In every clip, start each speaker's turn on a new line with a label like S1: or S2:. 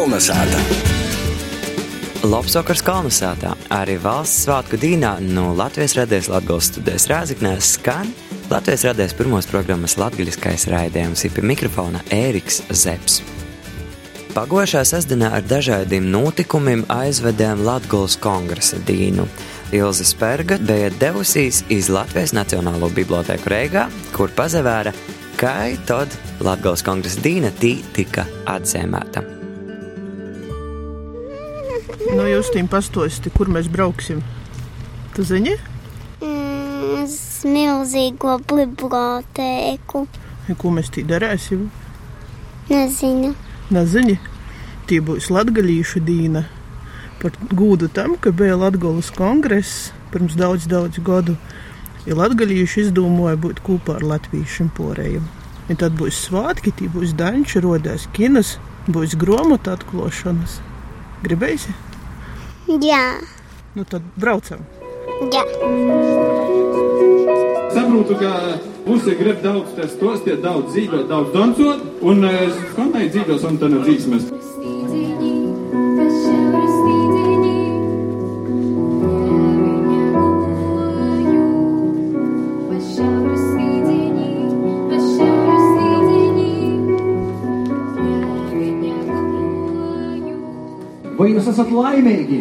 S1: Kolnesāta!
S2: Lopsokars Kalnasātā arī valsts svētku dīnā no Latvijas radies Latgales studijas Rāziknēs skan Latvijas radies pirmos programmas latgaļiskais raidījums ir pie mikrofona Ēriks Zeps. Pagošā sestdienā ar dažādiem notikumiem aizvedēm Latgales kongresa dīnu. Ilze Spērga bija devusies iz Latvijas Nacionālo biblioteku Reigā, kur pazavēra, kā tad Latgales kongresa dīna tī tika atzīmēta.
S3: Nu, jūs tiem pastāstījāt, kur mēs brauksim. Tu zini?
S4: Mm, uz milzīgo bibliotēku.
S3: Ja, ko mēs tī darīsim?
S4: Nezinu.
S3: Nezini, tie būs latgaļīšu dīna. Par gūdu tam, ka bija Latgolas kongress pirms daudz, daudz gadu. Ja latgaļīši izdomāja būt kopā ar latviešiem porējiem. Ja tad būs svātki, tie būs daņši, rodās kinas, būs gromota atklāšanas. Gribēsi?
S4: Jā.
S3: Nu tad braucam!
S4: Jā.
S5: Saprotu, ka Visi grib daudz testostiet, daudz dzīvot, daudz dancot, un skanēja dzīvos un tad dzīsmes.
S6: Vai jūs esat laimīgi?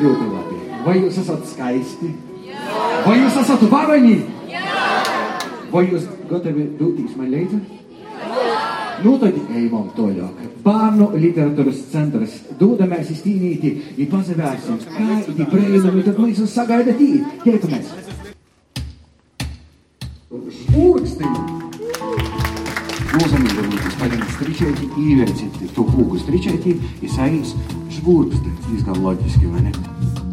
S6: Ļoti labi. Vai jūs esat skaisti? Vai jūs esat varani? Vai jūs gatavi doties man līdzi? Nu, tad ejam tālāk. Bērnu literatūras centrs dodamies iztīnīti, ja pazavērsim, kā ir brīnumi, tad mēs sagaidāt tī. Tiekamies! Встречайте įvertinti to kūgu, встречайте, jis eis žvūrkstins, jis gal loģiski, vai ne?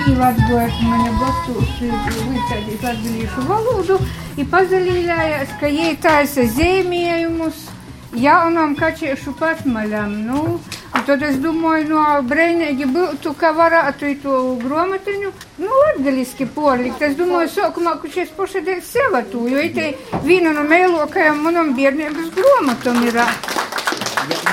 S7: Notikšana. Īlatgojas mani bostūši līdzēdīt latgalīšu valodu i pazalīļājās, ka jie taisa zīmējumus jaunam kačiešu patmaļam. Nu, un tad es domāju, no brēnīgi būtu, ka varētu to gromatiņu, nu, latgaliski porlikt. Es domāju, sākumā, ka šis pošadēļ sevatu, jo itē viena no mēlokajām manam bērnības gromatam ir.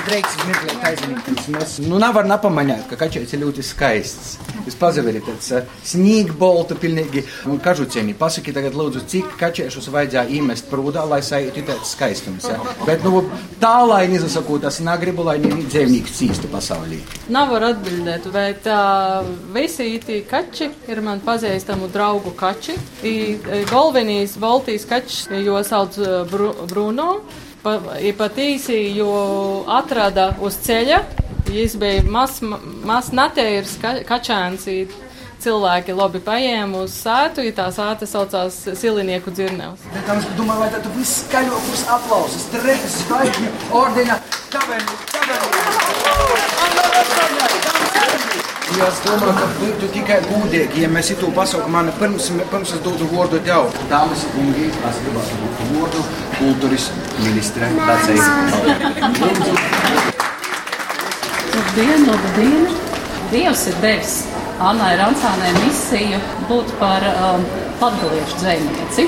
S8: Dreiks mirklīt aizmirst. Mēs nu nevar nepamanīt, ka kačēts ir ļoti skaists. Jūs pazaveri tāds snīgboltu pilnīgi nu, kažucieni. Pasaki tagad lūdzu, cik kačēšus vajadzēja īmest prūdā, lai sajūtu tāds skaistums. Ja? Bet nu tā, lai nezasakot, es negribu, lai neviens dzīvnieks cīstu pasaulī.
S9: Nevar atbildēt, bet uh, visi tie kači ir man pazīstamu draugu kači. I, galvenīs Baltijas kačs, jo sauc Bru Bruno. Pa, ir pat īsi, jo atrada uz ceļa. Viņš bija mazs, maz natērs kačāns. Cilvēki labi paņēma uz sētu, ja tā sēta saucās Silinieku dzirnevs.
S8: Es domāju, vai tad viss skaļākos aplausus, trešas zvaigžņu ordina, kaveni, kaveni. Es domāju, ka būtu tikai gudīgi, ja mēs to pasaukt man pirms, pirms es dodu vārdu tev. Dāmas un kungi, es gribētu dot vārdu kultūras ministre Dacei.
S10: Labdien, labdien! Dievs ir devis Annai Rancānai misiju būt par um, latgaliešu dzējnieci.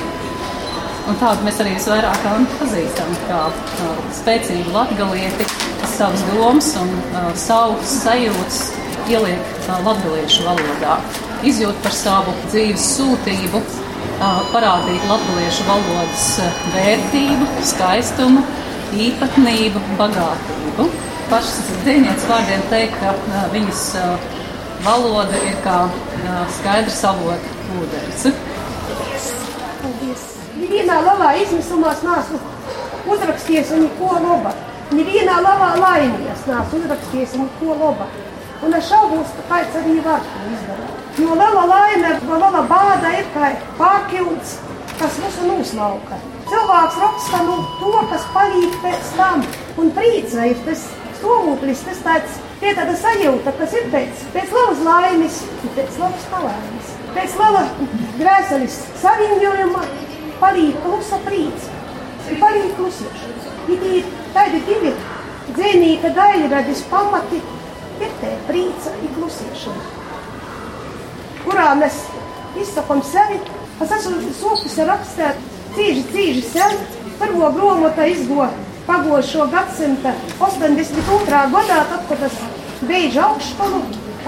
S10: Un tādu mēs arī visvairāk pazīstam kā uh, spēcīgu latgalieti, kas savas domas un uh, savus sajūtas ieliek uh, latgaliešu valodā. Izjūt par savu dzīves sūtību, uh, parādīt latgaliešu valodas uh, vērtību, skaistumu, īpatnību, bagātību. Pašas dzīvnieces vārdiem teikt, ka viņas valoda ir kā skaidrs avota ūdens.
S11: Paldies! Nevienā labā izmisumā neesmu uzrakstījis neko labu. Nevienā labā laimīgās neesmu uzrakstījis neko labu. Un es šaubos, ka kāds arī var to izdarīt. Jo liela laime, liela bāda ir kā pārkilns, kas mūsu noslauka. Cilvēks raksta no to, kas palīdz pēc tam, un priecē ir tas stāvoklis, tas tāds, tie tāda sajūta, kas ir pēc, pēc labas laimes, pēc labas palaimes, pēc laba dvēseles saviņojuma, palīdz klusa prīts, ir palīdz klusiešana. Ir tie tādi divi dzēnīka daļradis pamati, ir te prīca un klusiešana, kurā mēs izsakam sevi. Es esmu sūkusi rakstīt cīži, cīži sen, pirmo gromota izgo pagošo gadsimta 82. gadā, tad, kad es beidzu augstskolu,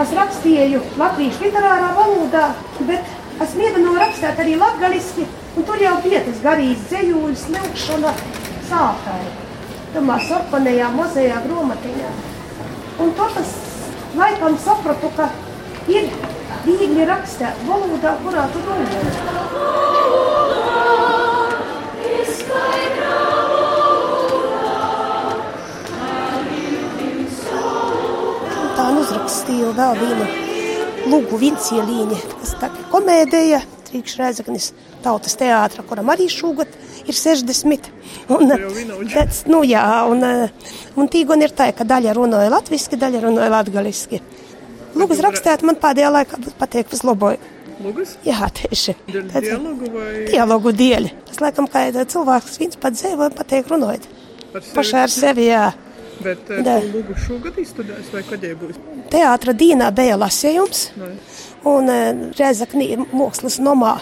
S11: es rakstīju latviešu literārā valodā, bet es mēģināju rakstīt arī latgaliski, un tur jau bija tas garīgs dzējūļs, lūkšana sākai. Tamā sarkanajā mazajā gromatiņā. Un to tas laikam sapratu, ka ir viegli rakstīt valodā, kurā tu domā. Uzrakstīju vēl vienu lūgu vincielīņu, kas tā kā komēdija, Trīkš Rēzaknis tautas teātra, kuram arī šogad ir 60. Un, tāds, nu jā, un, un tīgon ir tā, ka daļa runāja latviski, daļa runāja latgaliski. Lūgas rakstēt man pēdējā laikā patīk vislabāk.
S3: Lūgas?
S11: Jā, tieši.
S3: Dēļ dialogu vai?
S11: Dialogu dēļ. Tas laikam kā cilvēks viens pats dzīvo un patīk runāt. Pašai ar sevi, jā.
S3: Bet tu lūgu šogad izstudēs vai kad jau būs?
S11: Teātra dīnā bija lasījums,
S3: Vai.
S11: un Rēzaknī mākslas nomā,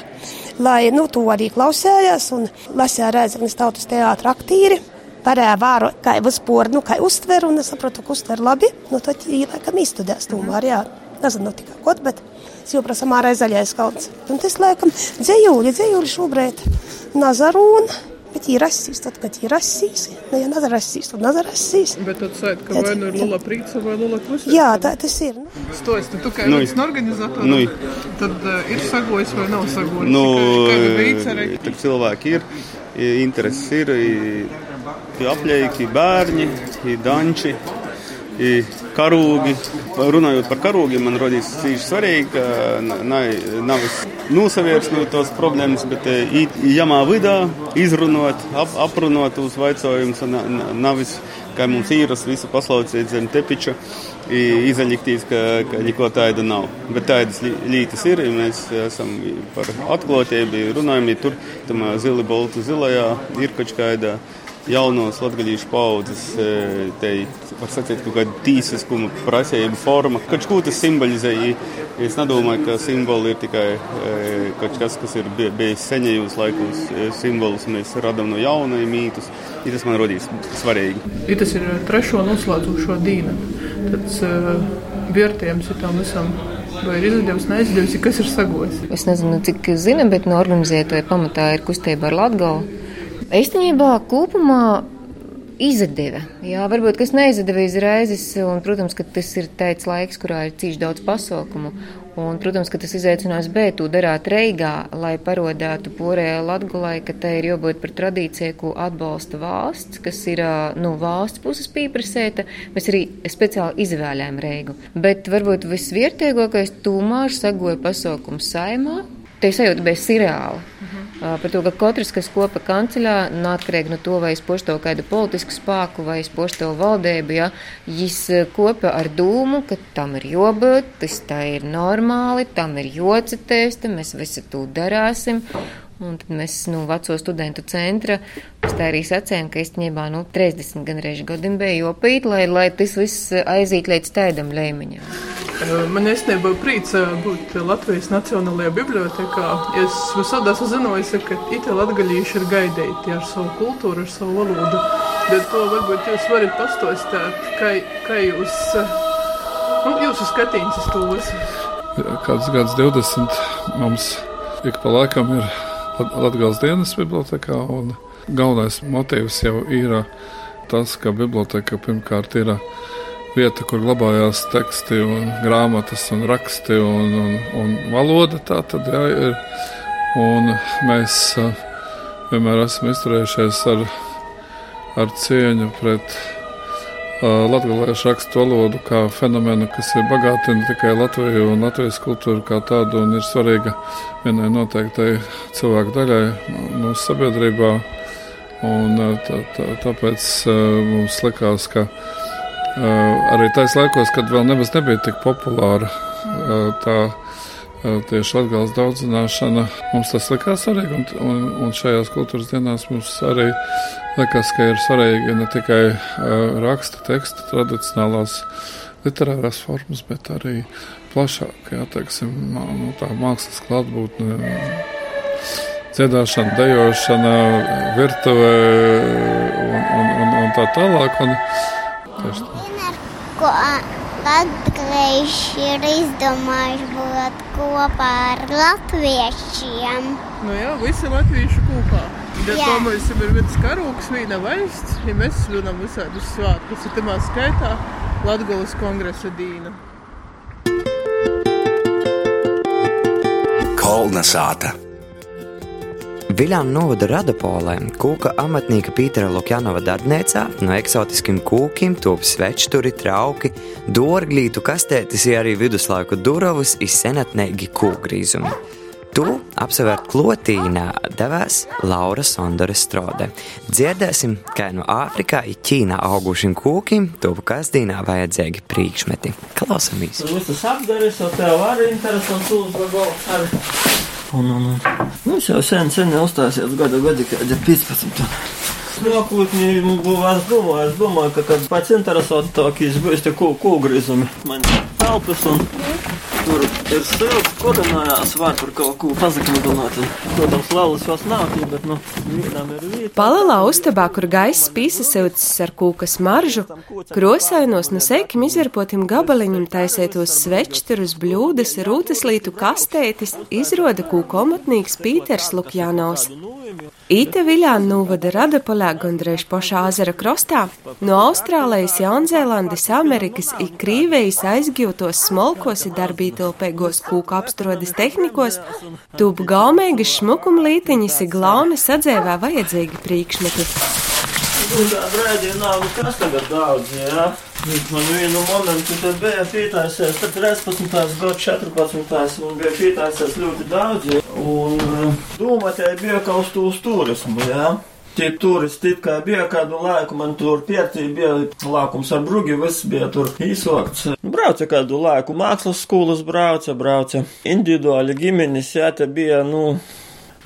S11: lai nu, to arī klausējās, un lasīja Rēzaknis tautas teātra aktīri. Varēja vērot, kā vispār, nu, kā uztver, un es saprotu, ka uztver labi, nu, tad īlaikam izstudēs tomēr, jā. Nezinu, tikai kaut, bet es jau prasu mārē zaļais kalns. Un tas, laikam, dzējūļi, dzējūļi šobrīd nazarūna, bet ir rasīs, tad, kad ir rasīs, ne, ja nazarasīs, tad nazarasīs.
S3: Bet tad sēt, ka vai nu ir Lula Prīca vai Lula Klusē?
S11: Jā, tā tas ir. Nu.
S3: Stos, tad tu kā
S1: Nu,
S3: viens no organizatoriem,
S1: nu.
S3: tad uh, ir sagojis vai nav sagojis?
S1: Nu,
S3: cerēja?
S1: tur cilvēki ir, i- intereses ir, i- i apļēki, bērni, i danči, i karūgi. Runājot par karūgiem, man rodīs cīši svarīgi, ka na- na- nav nosaviersnot tos problēmas, bet jamā vidā, izrunot, ap, aprunot uz vaicojumus, un na- na- navis, kā mums īras visu paslaucīt zem tepiča, izaļiktīs, ka, ka neko tāda nav. Bet tādas lietas ir, ja mēs esam par atklātību, runājam, ja tur tam zili boltu zilajā ir kāda jaunos latgadījušu paudzes, e, te var sacīt kaut kāda tīsiskuma prasība forma. Kaut ko tas simbolizē, i- es nedomāju, ka simboli ir tikai e, kaut kas, kas ir bij- bijis senajos laikos. E, Simbolus mēs radam no jauna, i mītus, i tas man rodīs svarīgi.
S3: Ja tas ir trešo noslēdzošo dīna, tad uh, vērtējums ir tam visam. Vai ir izdevies, neizdevies, kas ir sagojis?
S12: Es nezinu, cik zina, bet no organizētāja pamatā ir kustība ar Latgalu. Īstenībā kopumā izdeva. Jā, varbūt kas neizdeva izraizes, un, protams, ka tas ir tāds laiks, kurā ir cīši daudz pasaukumu. Un, protams, ka tas izaicinājums B tu darāt Reigā, lai parodētu porējā Latgulai, ka tai ir jābūt par tradīciju, ko atbalsta valsts, kas ir no valsts puses pieprasēta. Mēs arī speciāli izvēlējām Reigu. Bet varbūt visvērtīgākais tūmārs sagoja pasaukumu saimā. Te sajūta bija sirreāla. Uh, par to, ka katrs, kas kopā kanceļā, neatkarīgi no to, vai es pošto kādu politisku spēku vai es pošto valdību, ja, viņš uh, kopā ar dūmu, ka tam ir jābūt, tas tā ir normāli, tam ir jocitēs, mēs visu to darāsim. Un tad mēs no nu, veco studentu centra arī sacījām, ka īstenībā nu, 30 gan reizes gadiem bija jopīt, lai, lai tas viss aiziet līdz tādam līmeņam.
S3: Uh, Man īstenībā uh, būt Latvijas Nacionālajā bibliotekā. Es visur esmu zinājusi, ka itāļu latgaļīši ir gaidīti ar savu kultūru, ar savu valodu. Bet to varbūt jūs varat pastāstīt, kā, kā jūs, nu, jūsu skatīns uz to visu.
S13: Kāds gads 20 mums ik pa laikam ir Lat- Latgales dienas bibliotekā, galvenais motīvs jau ir tas, ka biblioteka pirmkārt ir vieta, kur glabājās teksti un grāmatas un raksti un, un, un valoda tā tad jā, ir. Un mēs uh, vienmēr esam izturējušies ar, ar cieņu pret uh, latviešu rakstu valodu kā fenomenu, kas ir bagātina tikai Latviju un Latvijas kultūru kā tādu un ir svarīga vienai noteiktai cilvēku daļai mūsu sabiedrībā. Un, uh, tā, tā, tāpēc uh, mums likās, ka arī tais laikos, kad vēl nebija tik populāra tā tieši latgāles daudzināšana. Mums tas likās svarīgi, un, un, un šajās kultūras dienās mums arī likās, ka ir svarīgi ne tikai raksta teksta tradicionālās literārās formas, bet arī plašāk, jā, teiksim, nu, tā mākslas klātbūtne, dziedāšana, dejošana, virtuvē un, un, un, un tā tālāk. Un, tieši tā.
S4: Latvieši ir izdomājuši būt kopā ar latviešiem?
S3: Nu jā, visi latviešu kopā.
S4: Jā.
S3: to mums ir viens karūks, viena valsts, ja mēs svinam visādus svētkus, ir tamā skaitā Latgolas kongresa dīna.
S14: Kolnesāta.
S2: Viljāna novada Radopolē kūka amatnieka Pītera Lukjanova darbnīcā no eksotiskiem kūkiem top svečturi, trauki, dorglītu kastētis, ja arī viduslaiku durovus izsenatnēgi kūgrīzumi. Tu apsevērt klotīnā devās Laura Sondore Strode. Dzirdēsim, kā no Āfrikā i Ķīnā augušiem kūkiem top kasdīnā vajadzīgi priekšmeti. Klausamies!
S15: Visas apdares, jau tev arī interesants arī. Un, un, un. Nu, es jau sen, sen neuzstāsies gada gadi, kad ir 15. Nākotnē būs, es domāju, es domāju, ka kad pats interesantākais būs tie kūgrizumi. Man telpas un tur ir silts, koronājās, var par kaut ko pazakmidināt. Protams, laulas vairs nav tie, bet, nu, vienam ir vieta.
S16: Palelā uztabā, kur gaiss pīsasaucis ar kūkas maržu, krosainos no seikim izvarpotim gabaliņam taisētos svečturus, bļūdas, rūtaslītu kastētis, izroda kūkomatnīgs Pīters Lukjānaus. Īte Viljāna novada Radapolē gandrīz pašā azara krostā, no Austrālijas, Jaunzēlandes, Amerikas i Krīvejas aizgūtos smolkos i darbītilpēgos kūku apstrodes tehnikos, tūp gaumēgas šmukumlītiņas i glauni sadzēvē vajadzīgi priekšmeti.
S15: Man vienu momentu tad bija pietājusies, tad 13. gadu 14. man bija pietājusies ļoti daudz, jā. Un eh, doma te bija kaut uz tūs turismu, jā. Tie turisti it kā bija kādu laiku, man tur pietī bija lākums ar brugi, viss bija tur īsokts. Brauca kādu laiku, mākslas skolas brauca, brauca. Individuāli ģimenes, jā, te bija, nu,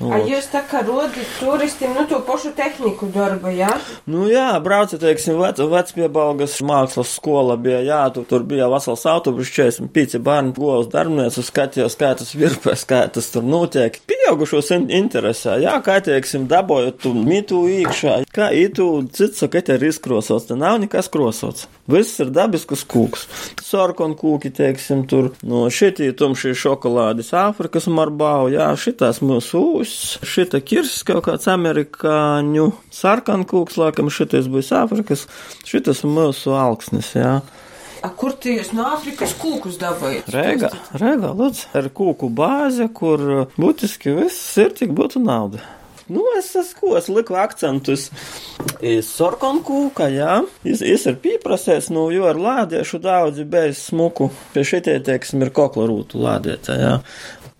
S16: A jūs tā kā rodat turistiem, nu, to pašu tehniku darba, jā?
S15: Nu jā, brauca, teiksim, vec, vecpiebalgas mākslas skola bija, jā, tu, tur bija vesels autobus, 45 bērni, govs darbnieks, skatījos, kā tas virpēs, kā tas tur notiek. Pieaugušos in interesē, jā, kā, teiksim, dabojot tu mitu iekšā, kā itu, cits saka, te ir izkrosots, te nav nekas krosots. Viss ir dabisks kūks. Sarkon kūki, teiksim, tur, no šitī tumšie šokolādes Āfrikas marbau, jā, šitās mūsu ūs, šita kirs kaut kāds amerikāņu sarkan kūks, laikam šitais būs Āfrikas, šitas mūsu alksnis, jā.
S16: A, kur tie jūs no Āfrikas kūkus dabājat?
S15: Rēgā, rēgā, lūdzu, ir kūku bāze, kur būtiski viss ir, cik būtu nauda. Nu, es esmu, es liku akcentus iz sarkanu kūka, jā. Es, es ir pieprasējis, nu, jo ar lādiešu daudzi bez smuku. Pie šitie, teiksim, ir kokla rūtu lādietā, jā.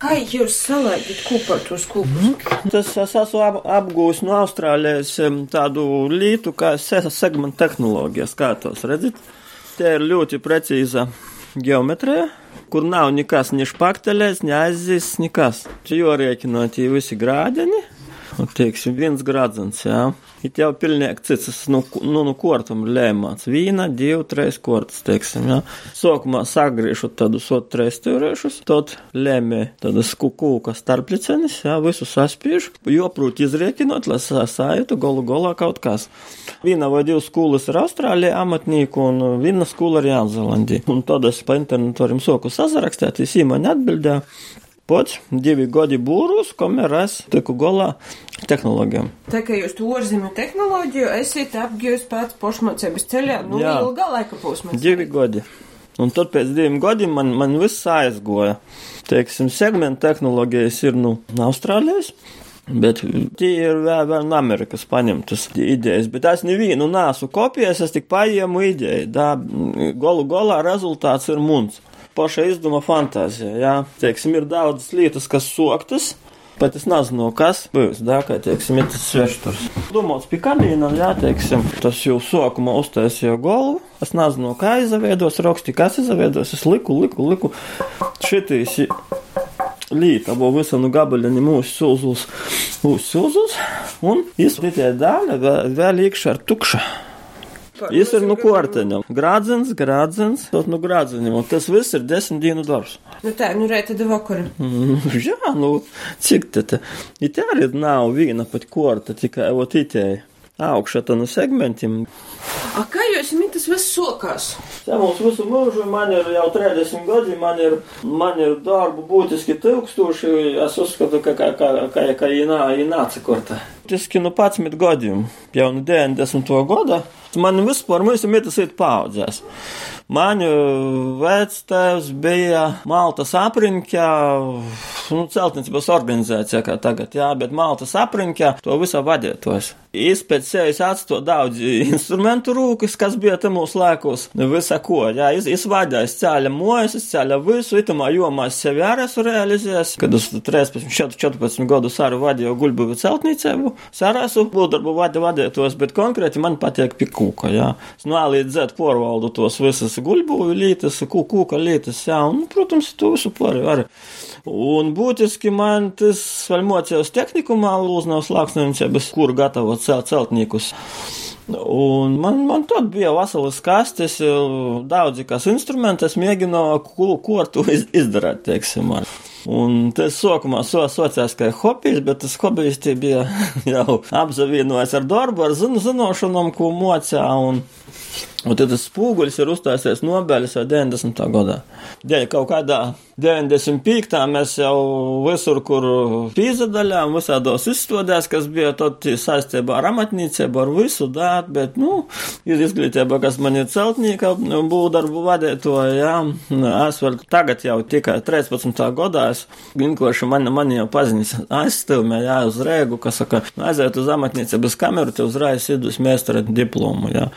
S16: Kā jūs salaidat kopā tos kūkus?
S15: Tas es esmu ap, apgūs no Austrālijas tādu lītu, kā segmenta tehnoloģijas, kā tos redzat. Te ir ļoti precīza geometrija, kur nav nekas, ne špaktelēs, ne aizsis, nekas. Čia jau rēķinot, ja visi grādeni, un, teiksim, viens gradzens, jā. It jau pilnīgi cits, tas, nu, ku- nu, kortam lēmāts. Vīna, divi, trīs kortas, teiksim, jā. Sākumā sagriešu tādus ot trīs turēšus, tad lēmē tādas kukūka starplicenis, jā, visu saspiešu, joprūt izrēķinot, lai sa- sajūtu golu golā kaut kas. Viena vai divas skolas ir Austrālijā amatnieku, un viena skola ir Jaunzēlandī. Un tad es pa internetu varam soku sazarakstēt, visi man atbildēja. Pots divi gadi būrus, kamēr es tiku galā tehnoloģijām.
S16: Tā kā jūs to ārzemju tehnoloģiju esat apgūst pēc pašmācības ceļā, nu,
S15: Jā.
S16: ilgā laika posmā.
S15: Divi gadi. Un tad pēc diviem gadiem man, man viss aizgoja. Teiksim, segmenta tehnoloģijas ir nu Austrālijas. Bet tie ir vēl, vēl no Amerikas paņemtas idejas. Bet es nevienu nesu kopijas, es tik paņēmu ideju. Da, golu golā rezultāts ir mums. Paša izdoma fantāzija, jā. Teiksim, ir daudz lietas, kas soktas. Bet es nezinu, kas būs, da, kā, teiksim, ir tas svešsturs. Domāts pie kamīna, jā, teiksim, tas jau sākumā uztaisīja galvu. Es nezinu, kā izaviedos, raksti, kas izaviedos. Es liku, liku, liku. Šitīs līta, abo visu nu gabaliņu mūsu sūzus, mūsu sūzus, un izpētē daļa vēl, vēl iekšā ar tukša. Jis ir nu korteņam. Grādzens, grādzens, tot nu grādzenim, un tas viss ir desmit dienu darbs.
S16: Nu tā, nu reit tad vakarā.
S15: Mm, jā, nu, cik te te. It arī nav viena pat korta, tikai ot itēja. Augšā tā no segmentiem.
S16: A kā jūs mitas viss sokās?
S15: Jā, mums visu mūžu, man ir jau 30 gadi, man ir, man ir darbu būtiski tūkstoši, es uzskatu, ka, ka, ka, ka, ka jī nāca korta. Tiski nu 11 gadiem, jau nu 90. gada, man vispār mūsu mitas ir paudzēs. Manu vectēvs bija Maltas apriņķā, nu, celtniecības organizācijā kā tagad, jā, bet Maltas apriņķā to visu vadītos. Es pēc sevis atstāju daudz instrumentu rūkas, kas bija te mūsu laikos, visa ko, jā, es, es vadīju, es ceļu mojas, es ceļu visu, itamā jomā es sevi arī esmu realizējis, kad es 13, 14 gadus arī vadīju guļbuvi celtniecību, es arī esmu būdarbu vadītos, bet konkrēti man patīk pikūka, jā. Es A līdz Z porvaldu tos visas guļbuvi lietas, kūka lietas, jā, un, protams, to visu pārēju arī. Un būtiski man tas vēl mocījos tehnikumā, Lūznavas lāksnēmniecības, kur gatavot celt celtniekus. Un man, man tad bija veselas kastes, daudzi kas instrumenti, es mēģināju, ko, ko ar to iz, izdarīt, teiksim. Ar. Un tas sākumā so, sociās kā hobijs, bet tas hobijs bija jau apzavienojis ar darbu, ar zin, zinošanām, ko mocā. Un, un tad tas spūguļs ir uzstāsies Nobeļas vai 90. gadā. Dēļ kaut kādā 95. mēs jau visur, kur pīzadaļām, visādos izstādēs, kas bija tad saistībā ar amatniecību, ar visu dāt, bet, nu, izglītība, kas man ir celtnieka, būdarbu vadītoja, jā, es vēl tagad jau tikai 13. gadā, es vienkārši man, man jau paziņas aizstilmē, jā, uz rēgu, kas saka, aiziet uz amatniecības kameru, te uzreiz idus mēstara diplomu, jā.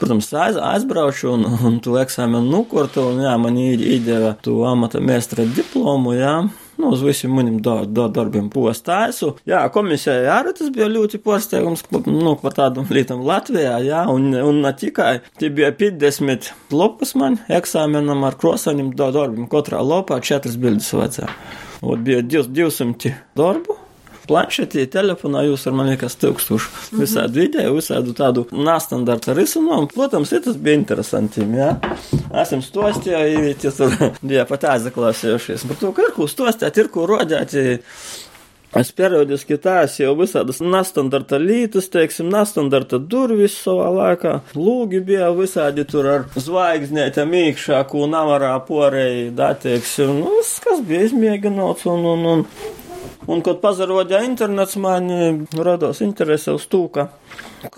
S15: Protams, aiz, aizbraušu un, un tu eksāmenu nukurtu, un jā, man iedeva tu amata mēstara semestra diplomu, jā. Nu, uz visiem maniem dar, dar, darbiem postāju. Jā, komisijai arī tas bija ļoti pārsteigums, nu, par tādam lietam Latvijā, jā, un, un ne tikai. Tie bija 50 lopas man eksāmenam ar krosaņiem darbiem. Katrā lopā četras bildes vajadzēja. Un bija 200 darbu planšetī, telefonā jūs ar man liekas tūkstoši. Mhm. Visādi video, visādu tādu nestandarta risinājumu. Protams, tas bija interesanti, jā. Esam stostēji, tie tur bija pat aizklausījušies. Par to, ka ir ko stostēt, ir ko rodēt. Es periodiski tādu jau visādas nestandarta lītas, teiksim, nestandarta durvis savā laikā. Lūgi bija visādi tur ar zvaigznēm iekšā, ko navarā porēji, da, teiksim, nu, kas bija izmēģināts un, un, un Un, kad pazarodīja internets, man radās interese uz to, ka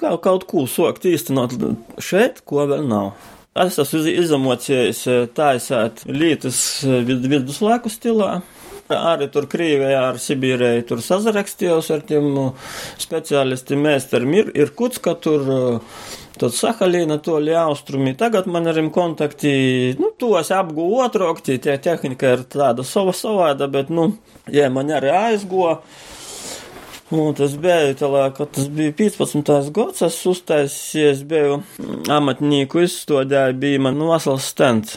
S15: kaut ko sokt īstenot šeit, ko vēl nav. Es esmu izamocējis taisēt lietas viduslaiku stilā. Arī tur Krievijā, ar Sibīriju, tur sazarakstījos ar tiem speciālistiem, mēsteriem ir, ir Kutska, tur, tad Sahalīna, to ļaustrumi. Tagad man viņiem kontakti, nu, to es apgūvu otrokti, tie tehnika ir tāda sava savāda, bet, nu, jā, man arī aizgoja. Un tas bija, tā, kad tas bija 15. gads, es uztaisījies, biju amatnieku izstādē, bija man vesels stends.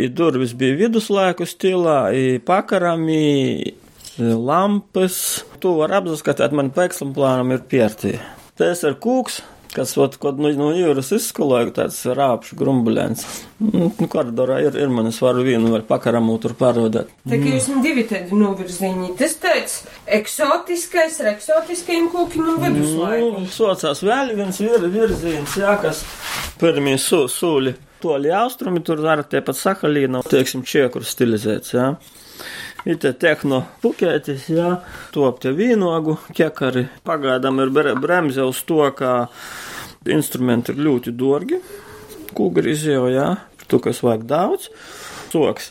S15: I durvis bija viduslaiku stilā, i pakarami, lampas. Tu var apskatīt, man pa eksemplāram ir piertī. Tas ir kūks, kas, ot, kad nu, no jūras izskaloja, tāds rāpšu grumbuļēns. Nu, koridorā ir, ir man, es varu vienu vēl pakaramu tur pārvadāt.
S16: Tā kā jūs man divi tādi novirziņi, tas tāds eksotiskais ar eksotiskajiem kūkiem un viduslaiku.
S15: Nu, sociās vēl viens vir, virziens, jā, kas pirmie su, sūļi. Toļi austrumi tur arī tie pat Sahalīna, teiksim, čiekur stilizēts, jā. Ir te tehno pukētis, jā, top te vīnogu, ķekari. Pagaidām ir bremze uz to, ka instrumenti ir ļoti dārgi. Kūgrizējo, jā, tu, kas vajag daudz. Soks.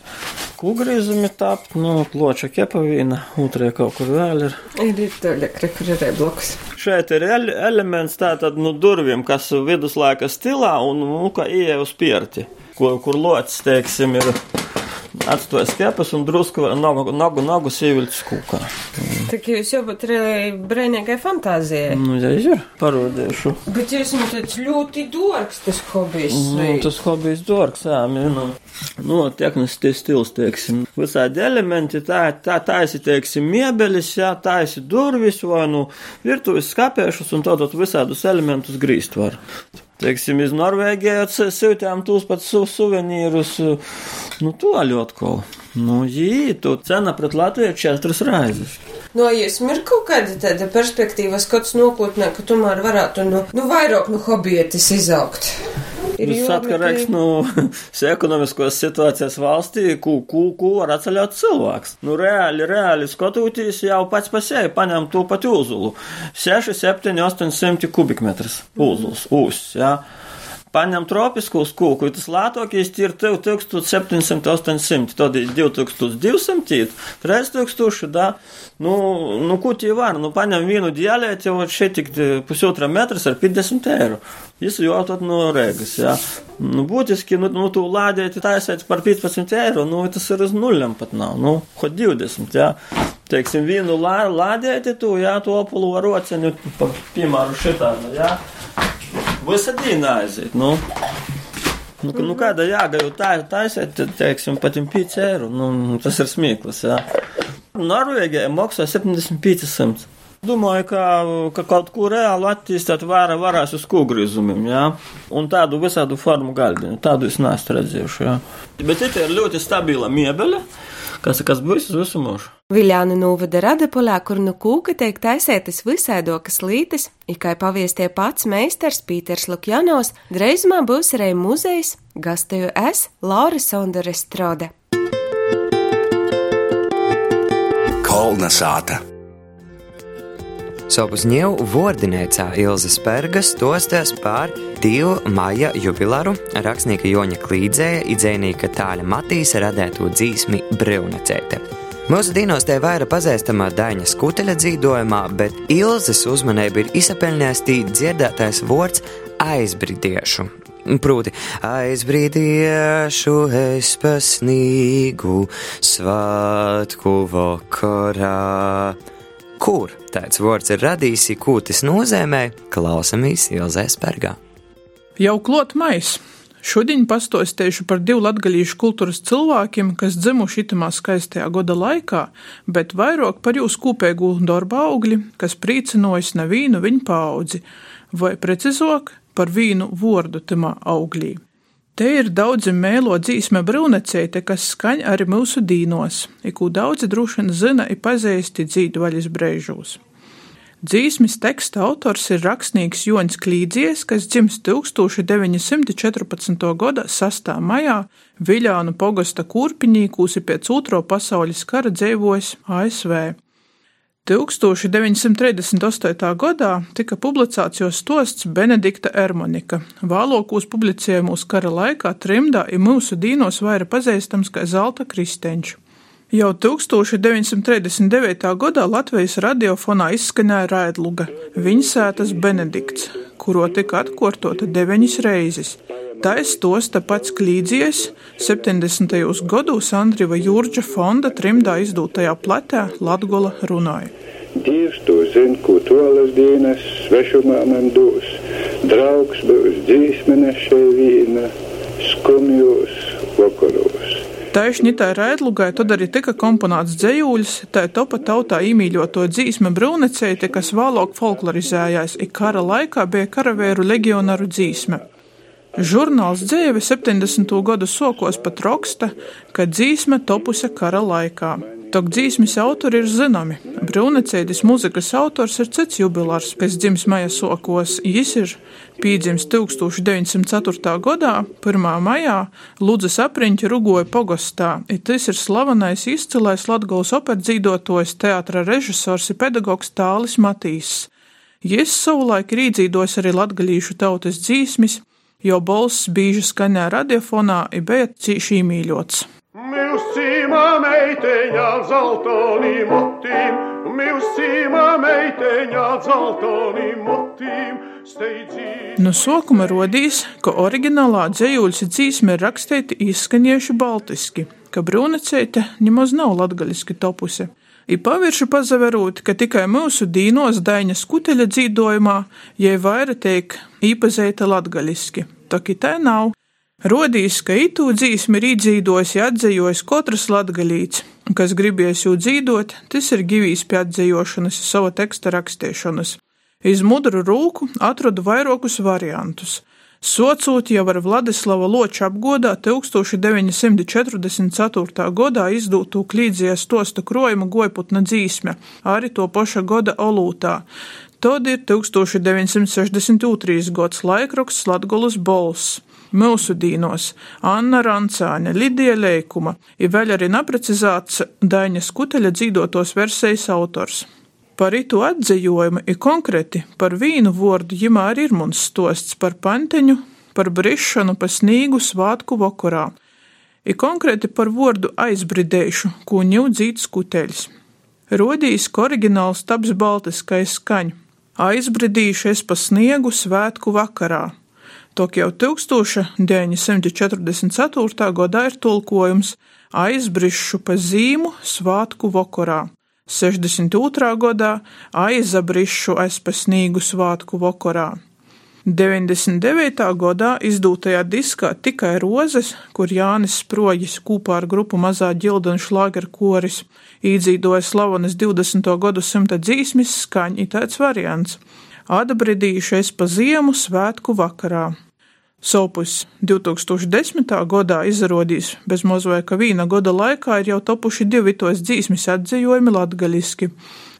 S15: Kūgrizumi tapt, nu, ploča kepavīna, otrē kaut kur vēl ir.
S16: Ir, ir toļa, kur ir bloks.
S15: Šeit ir ele elements tātad, nu, durvīm, kas viduslaika stilā un, nu, kā ieja uz pierti, kur, kur locis, teiksim, ir atstoja skepes un drusku nogu, nogu, nogu sīviļas kūkā.
S16: Tā kā jūs jau pat arī brēnīgai fantāzijai.
S15: Nu, ja ir, parodīšu.
S16: Bet jūs man tāds ļoti dārgs tas hobijs.
S15: Nu, tas hobijs dārgs, jā, nu, nu, tehnisks stils, teiksim. Visādi elementi, tā, tā, taisi, teiksim, miebelis, jā, taisi durvis vai, nu, virtuves skapēšus un tad visādus elementus grīst var. Teiksim, iz Norvēģijas siltām tūs pat su suvenīrus, nu, to ļotkolu. Nu, jī, tu cena pret Latviju četras raizes.
S16: No, nu, jūs ir kaut kāda tāda perspektīva, skats nokotnē, ka tomēr varētu, nu, nu vairāk no hobietis izaugt.
S15: Tas atkarīgs no ekonomiskās situācijas valstī, ko, ko, ko var atceļot cilvēks. Nu, reāli, reāli skatoties, jau pats pa sevi paņem to pat uzulu. 6, 7, 800 kubikmetrus uzuls, ūs, jā. Ja? Paņem tropiskus kūku, tas lētākais ir 1700-800, tad 2200, 3000, da, nu, nu, ko tie var, nu, paņem vienu dialēti, jau šeit tik pusotra metras ar 50 eiro. Jis jau tad no Rēgas, jā. Nu, būtiski, nu, nu tu lādēti taisēt par 15 eiro, nu, tas ir uz nuļam pat nav, nu, ko 20, jā. Teiksim, vienu lā, lādēti tu, jā, to apulu ar rociņu, piemēru šitā, jā. Diena aiziet. Nu. Nu, nu, kāda jāga jau tā, taisēt, tad, teiksim, pat 5 eiro. Nu, tas ir smieklus, jā. Norvēģijā maksā 75 Domāju, ka, ka kaut ko reāli attīstīt vara, varēs uz kūgrīzumiem, jā. Un tādu visādu formu galdiņu. Tādu es neesmu redzējuši, jā. Bet te ir ļoti stabila miebele kas, kas būs uz visu mūžu.
S16: Viļānu novada Radapolē, kur nu kūka tiek taisētas visaidokas lītes, ikai paviestie pats meistars Pīters Lukjanovs, dreizumā būs arī muzejs, gasteju es, Laura Sondere Strode.
S2: Kolna sāta. Sobuzņiev vordinēcā Ilza Spergas tostas par divu maija jubilaru rakstnieka Joņa Klīdzēja, idzēnīka Tāļa Matīsa radēto dzīsmi Brevnecēte. Mūsu dīnos te vaira pazīstama Daņa skuteļa dzīvojumā, bet Ilzas uzmanība ir izsapelnījis tī dzirdētais vārds aizbridiešu. Proti, aizbrīdiešu es pasnīgu svētku vakarā. Kur tāds vārds ir radījis, ko tas nozīmē, klausamies Ilzē Spērgā.
S17: Jau klot mais. Šodien pastostēšu par divu latgaļīšu kultūras cilvēkiem, kas dzimuši itamā skaistajā goda laikā, bet vairāk par jūsu kopēgu darba augļi, kas priecinojas nevienu viņu paudzi, vai precizāk par vīnu vordu tamā augļī. Te ir daudzi mēlo dzīsme brūneceite, kas skaņ arī mūsu dīnos, ikū daudzi droši vien zina i pazīsti dzīdu vaļas Dzīsmes teksta autors ir rakstnieks Joņs Klīdzies, kas dzims 1914. gada 6. maijā Viļānu pogosta kurpiņī, kūsi pēc otro pasaules kara dzīvojas ASV. 1938. gadā tika publicēts jau stosts Benedikta Ermonika. Vālokūs publicējumos kara laikā trimdā ir mūsu dīnos vaira pazīstams kā Zelta Kristeņš. Jau 1939. gadā Latvijas radiofonā izskanēja raidluga Viņsētas Benedikts, kuro tika atkārtota deviņas reizes. Tā ir stosta pats klīdzies 70. gados Andriva Jurģa fonda trimdā izdūtajā platē Latgola runāja.
S14: Dievs to zina, ko tolas dienas svešumā man dos. Draugs būs dzīsmene šeit vīna, skumjos vakaros.
S17: Taisni tā raidlugai tad arī tika komponēts dzējūļs, tā topa tautā īmīļoto dzīsme brūneceite, kas vēlāk folklorizējās, ik kara laikā bija karavēru legionaru dzīsme. Žurnāls dzīve 70. gadu sokos pat raksta, ka dzīsme topuse kara laikā. Tok dzīsmes autori ir zināmi. Brūnecēdis mūzikas autors ir cits jubilārs, kas dzims maija sokos. Jis ir pīdzims 1904. gadā, 1. maijā, Ludzas apriņķa rugoja pogostā. It tas ir slavenais izcilais Latgals operdzīdotājs, teātra režisors un pedagogs Tālis Matīs. Jis savulaik ir īdzīdojis arī latgaļīšu tautas dzīsmis, jo balss bieži skanēja radiofonā, ir bija cīši mīļots.
S14: Milsīmā meiteņā zeltainī motīm, milsīmā meiteņā zeltainī motīm.
S17: No sākuma rodīs, ka oriģinālā dzējuļas dzīsme ir rakstīta izskaņiešu baltiski, ka brūneceite nemaz nav latgaliski topuse. I pavirši pazaverūt, ka tikai mūsu dīnos Daņa skuteļa dzīdojumā, jai vaira teik īpazeita latgaliski. Toki tā nav. Rodīs, ka itū dzīsmi ir īdzīdojis, ja atzējojis katrs latgalīts, kas gribies jū dzīdot, tas ir givīs pie atzējošanas, sava teksta rakstiešanas. Iz mudru rūku atradu vairākus variantus. Socūt jau ar Vladislava Loča apgodā 1944. gadā izdūtu klīdzies tosta krojumu gojputna dzīsme, arī to paša goda olūtā. Tad ir 1962. gads laikroks Latgolas Bols. Mūsu dīnos Anna Rancāne, Lidija Leikuma, ir vēl arī neprecizēts Daņa Skuteļa dzīdotos versijas autors. Par itu atzījumu ir konkrēti par vīnu vārdu jimā arī ir mums stosts par panteņu, par brišanu pa snīgu svātku vakarā. Ir konkrēti par vārdu aizbridējušu, ko ņūdzīt skuteļs. Rodījis, ka oriģināls taps baltiskais skaņ. Aizbridījuši es pa sniegu svētku vakarā. Tok jau 1944. gadā ir tulkojums aizbrišu pa zīmu svātku vakarā. 62. gadā aizabrišu es pa snīgu svātku vakarā. 99. gadā izdūtajā diskā tikai rozes, kur Jānis Sproģis kopā ar grupu Mazā ģilda un šlāgeru koris īdzīdoja slavanas 20. gadu simta dzīsmis skaņi tāds variants - atbridījušies pa ziemu svētku vakarā. Sopus 2010. gadā izrādījis bez mazliet ka vīna gada laikā ir jau topuši divi tos dzīsmis atzījumi latgaliski.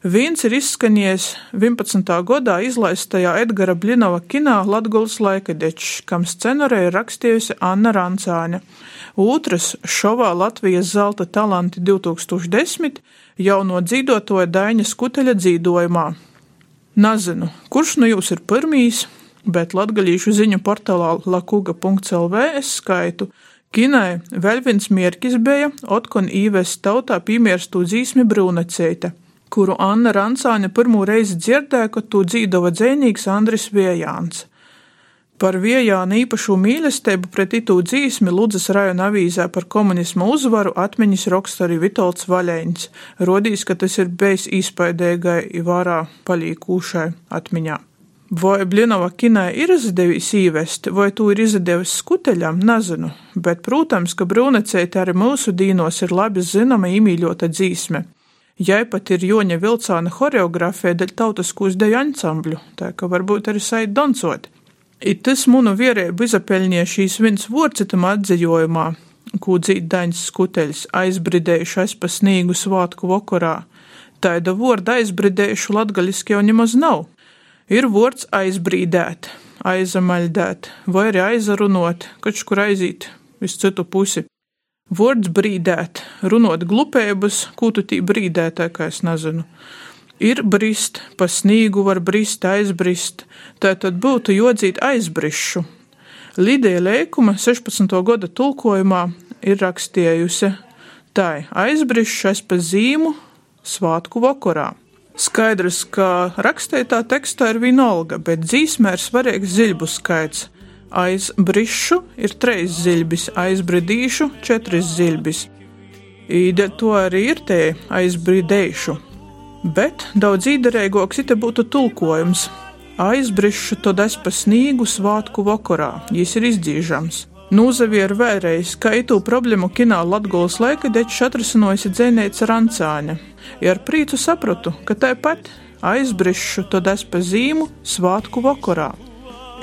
S17: Viens ir izskanējis 11. gadā izlaistajā Edgara Blinova kinā Latgulas laikadečs, kam scenāriju ir rakstījusi Anna Rancāne. Otrs šovā Latvijas zelta talanti 2010 jau no dzīvotoja Daņa Skuteļa dzīvojumā. Nezinu, kurš no jūs ir pirmīs, bet latgalīšu ziņu portālā lakuga.lv es skaitu. Kinai vēl viens mierkis bija, otkon īves tautā piemērstu dzīsmi brūneceite, kuru Anna Rancāne pirmo reizi dzirdēja, kad to dzīdova dzēnīgs Andris Viejāns. Par Viejāna īpašu mīlestību pret itū dzīsmi Ludzas rajona avīzē par komunismu uzvaru atmiņas raksta arī Vitolds Vaļēņs, rodīs, ka tas ir bijis īspaidēgai vārā palīkūšai atmiņā. Vai Blinova kinai ir izdevies īvest, vai to ir izdevies skuteļam, nezinu, bet, protams, ka brūneceite arī mūsu dīnos ir labi zinama īmīļota dzīsme. Jai pat ir Joņa Vilcāna horeografē dēļ tautiskūs deju ansambļu, tā ka varbūt arī saīt dancot. I tas munu vierēbu izapeļņie šīs viens vorcitam atzījumā, kū dzīt daņas skuteļs, aizbridējuši aiz pa snīgu svātku vakarā. Taida vorda aizbridējušu latgaļiski jau nemaz nav ir vārds aizbrīdēt, aizamaļdēt, vai arī aizarunot, kaut kur aizīt uz citu pusi. Vārds brīdēt, runot glupēbas, ko tu tī brīdētā, kā es nezinu. Ir brist, pa snīgu var brist, aizbrist, tā tad būtu jodzīt aizbrišu. Lidija Lēkuma 16. gada tulkojumā ir rakstījusi: Tā aizbrišas pa zīmu svātku vakarā. Skaidrs, ka rakstītā tekstā ir vienalga, bet dzīsmē ir svarīgs ziļbu skaits. Aiz brišu ir trīs ziļbis, aiz bridīšu četras ziļbis. Īde to arī ir te aizbridējušu. Bet daudz īderīgāks it būtu tulkojums. Aizbrišu tad es pa snīgu svātku vakarā, jis ir izdzīžams. Nūzavier vēlreiz, ka itu problēmu kinā Latgolas laika dečs atrisinojusi dzēnēca Rancāne. Ja ar prīcu sapratu, ka tāpat aizbrišu to es pa zīmu svātku vakarā.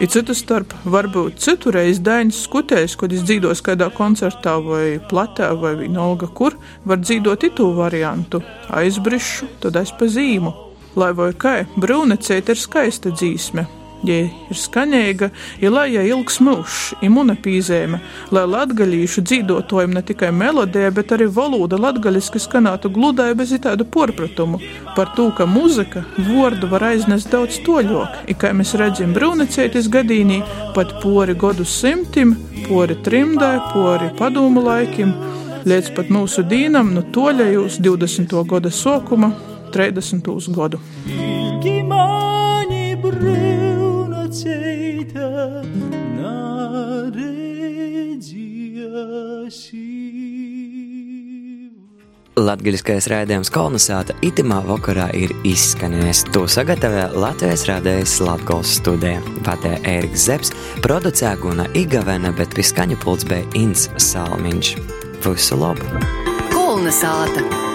S17: Ir citu starp, varbūt citu reizi Dainis Skutējs, kad es dzīdos kādā koncertā vai platē vai vienalga kur, var dzīdot itu variantu - aizbrišu, tad es pa zīmu. Lai vai kā, brūnecēt ir skaista dzīsme, ja ir skaņīga, ja lai ja ilgs mūžs, imuna pīzēme, lai latgaļīšu dzīvotojam ne tikai melodija, bet arī valoda latgaļiski skanātu gludai bez itādu porpratumu par to, ka muzika vordu var aiznest daudz toļok, i kā mēs redzam brūnecētis gadīnī, pat pori godu simtim, pori trimdai, pori padomu laikim, līdz pat mūsu dīnam no nu toļajūs 20. gada sokuma 30. gadu. Ilgi
S2: Latgaļiskais raidījums kolonizāta itimā vakarā ir izskanējis. To sagatavē Latvijas rādējs Latgols studē. Vadē Ēriks Zepsi, producē Guna Igavena, bet pie skaņu pults bija Inns Salmiņš. Visu labu!
S18: Kolonizāta!